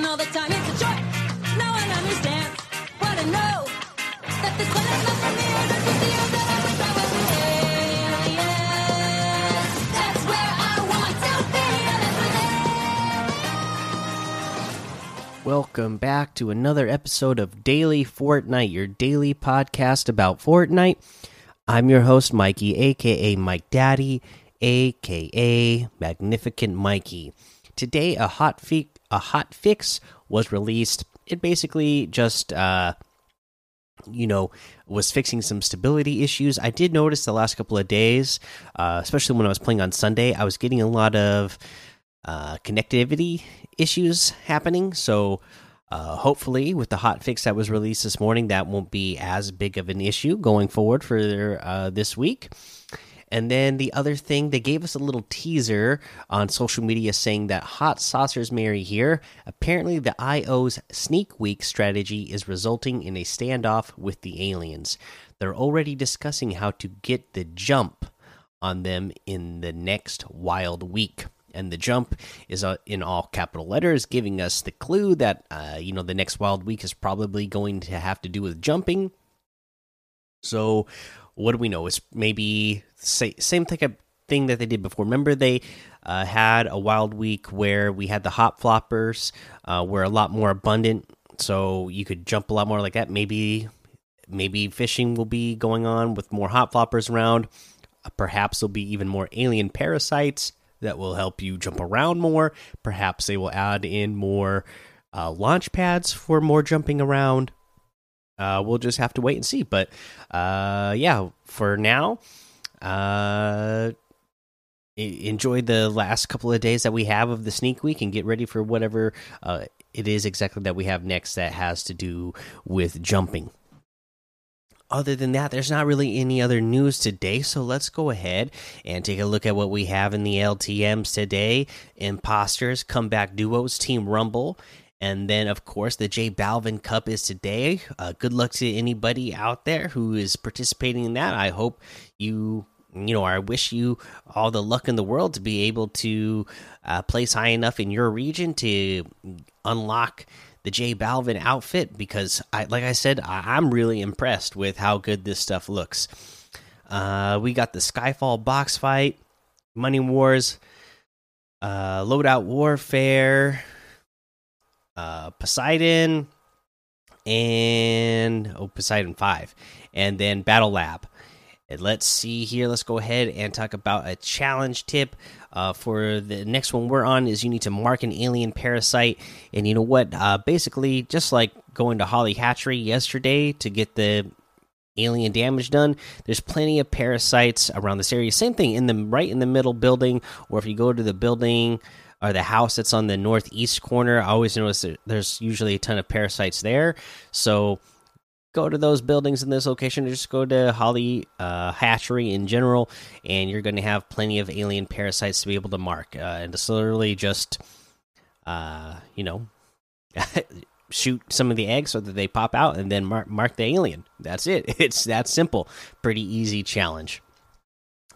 all the time. It's a understands what I know. That this one is not for me. The I where Welcome back to another episode of Daily Fortnite, your daily podcast about Fortnite. I'm your host, Mikey, aka Mike Daddy, aka Magnificent Mikey. Today, a hot fi a hot fix was released. It basically just, uh, you know, was fixing some stability issues. I did notice the last couple of days, uh, especially when I was playing on Sunday, I was getting a lot of uh, connectivity issues happening. So, uh, hopefully, with the hot fix that was released this morning, that won't be as big of an issue going forward for uh, this week. And then the other thing, they gave us a little teaser on social media saying that Hot Saucers Mary here. Apparently, the IO's Sneak Week strategy is resulting in a standoff with the aliens. They're already discussing how to get the jump on them in the next wild week. And the jump is uh, in all capital letters, giving us the clue that uh, you know the next wild week is probably going to have to do with jumping. So, what do we know? It's maybe say, same type of thing that they did before. Remember, they uh, had a wild week where we had the hop floppers uh, were a lot more abundant, so you could jump a lot more like that. Maybe, maybe fishing will be going on with more hop floppers around. Perhaps there'll be even more alien parasites that will help you jump around more. Perhaps they will add in more uh, launch pads for more jumping around. Uh, we'll just have to wait and see. But uh, yeah, for now, uh, enjoy the last couple of days that we have of the sneak week and get ready for whatever uh, it is exactly that we have next that has to do with jumping other than that, there's not really any other news today. So let's go ahead and take a look at what we have in the LTMs today. Imposters, Comeback Duos, Team Rumble. And then, of course, the J Balvin Cup is today. Uh, good luck to anybody out there who is participating in that. I hope you, you know, I wish you all the luck in the world to be able to uh, place high enough in your region to unlock the J Balvin outfit because I like I said I, am really impressed with how good this stuff looks. Uh, we got the Skyfall box fight, Money Wars, uh, Loadout Warfare, uh, Poseidon, and oh Poseidon five, and then Battle Lab. And let's see here. Let's go ahead and talk about a challenge tip. Uh, for the next one we're on is you need to mark an alien parasite, and you know what? Uh, basically, just like going to Holly Hatchery yesterday to get the alien damage done. There's plenty of parasites around this area. Same thing in the right in the middle building, or if you go to the building or the house that's on the northeast corner, I always notice that there's usually a ton of parasites there. So go to those buildings in this location just go to holly uh, hatchery in general and you're going to have plenty of alien parasites to be able to mark uh, and it's literally just uh, you know shoot some of the eggs so that they pop out and then mark, mark the alien. That's it. It's that simple. Pretty easy challenge.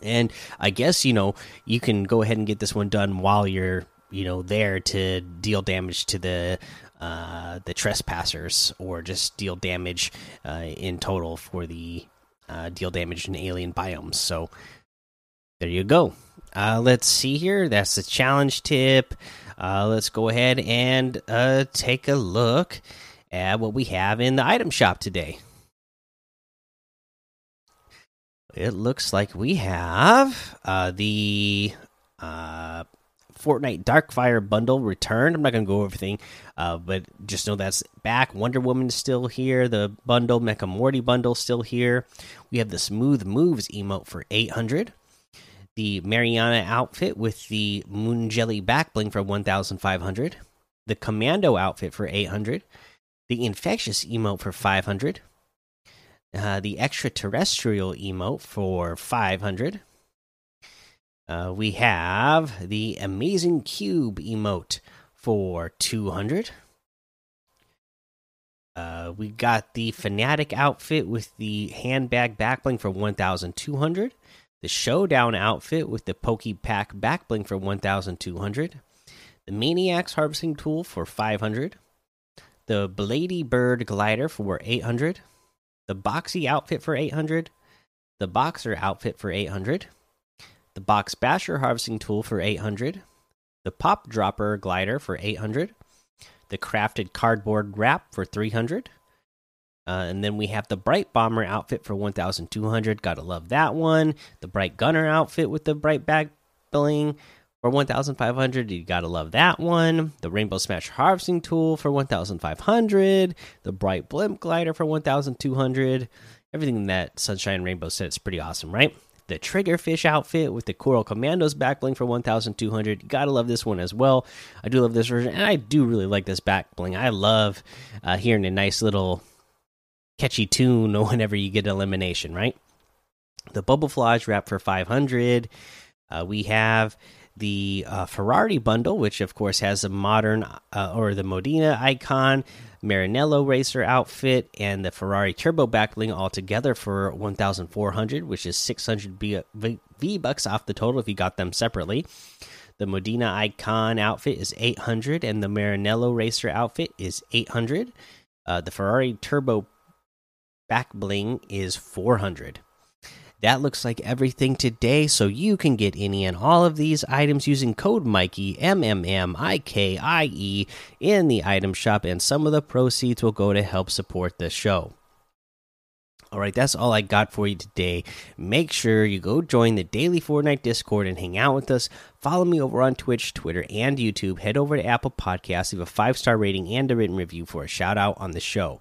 And i guess you know you can go ahead and get this one done while you're you know there to deal damage to the uh, the trespassers or just deal damage uh, in total for the uh, deal damage in alien biomes. So there you go. Uh, let's see here. That's the challenge tip. Uh, let's go ahead and uh, take a look at what we have in the item shop today. It looks like we have the Fortnite Darkfire bundle returned. I'm not going to go over everything, uh, but just know that's back. Wonder Woman is still here. The bundle, Mecha Morty bundle, still here. We have the Smooth Moves emote for 800. The Mariana outfit with the Moon Jelly back bling for 1,500. The Commando outfit for 800. The Infectious emote for 500. Uh, the Extraterrestrial emote for 500 uh, we have the Amazing Cube emote for 200. Uh, we got the Fanatic outfit with the handbag backbling for 1,200. The Showdown outfit with the Poke Pack backbling for 1,200. the Maniac's harvesting tool for 500, the Blady Bird glider for 800, the Boxy outfit for 800, the Boxer outfit for 800, the Box Basher harvesting tool for 800, the Pop Dropper glider for 800, the crafted cardboard wrap for 300. Uh, and then we have the Bright Bomber outfit for 1,200. Gotta love that one. The Bright Gunner outfit with the bright bag bling for 1,500. You gotta love that one. The Rainbow Smash Harvesting Tool for 1,500. The Bright Blimp Glider for 1,200. Everything that Sunshine Rainbow said is pretty awesome, right? The Triggerfish outfit with the Coral Commandos back bling for 1,200. You gotta love this one as well. I do love this version, and I do really like this back bling. I love uh, hearing a nice little catchy tune whenever you get elimination, right? The Bubble Flage wrap for 500. Uh, we have the uh, Ferrari bundle, which of course has a modern uh, or the Modena icon, Maranello racer outfit, and the Ferrari turbo backbling all together for 1,400, which is 600 V, v, v bucks off the total if you got them separately. The Modena icon outfit is 800, and the Maranello racer outfit is 800. Uh, the Ferrari turbo back bling is 400. That looks like everything today, so you can get any and all of these items using code Mikey M M M I K I E in the item shop, and some of the proceeds will go to help support the show. All right, that's all I got for you today. Make sure you go join the daily Fortnite Discord and hang out with us. Follow me over on Twitch, Twitter, and YouTube. Head over to Apple Podcasts, leave a five star rating and a written review for a shout out on the show.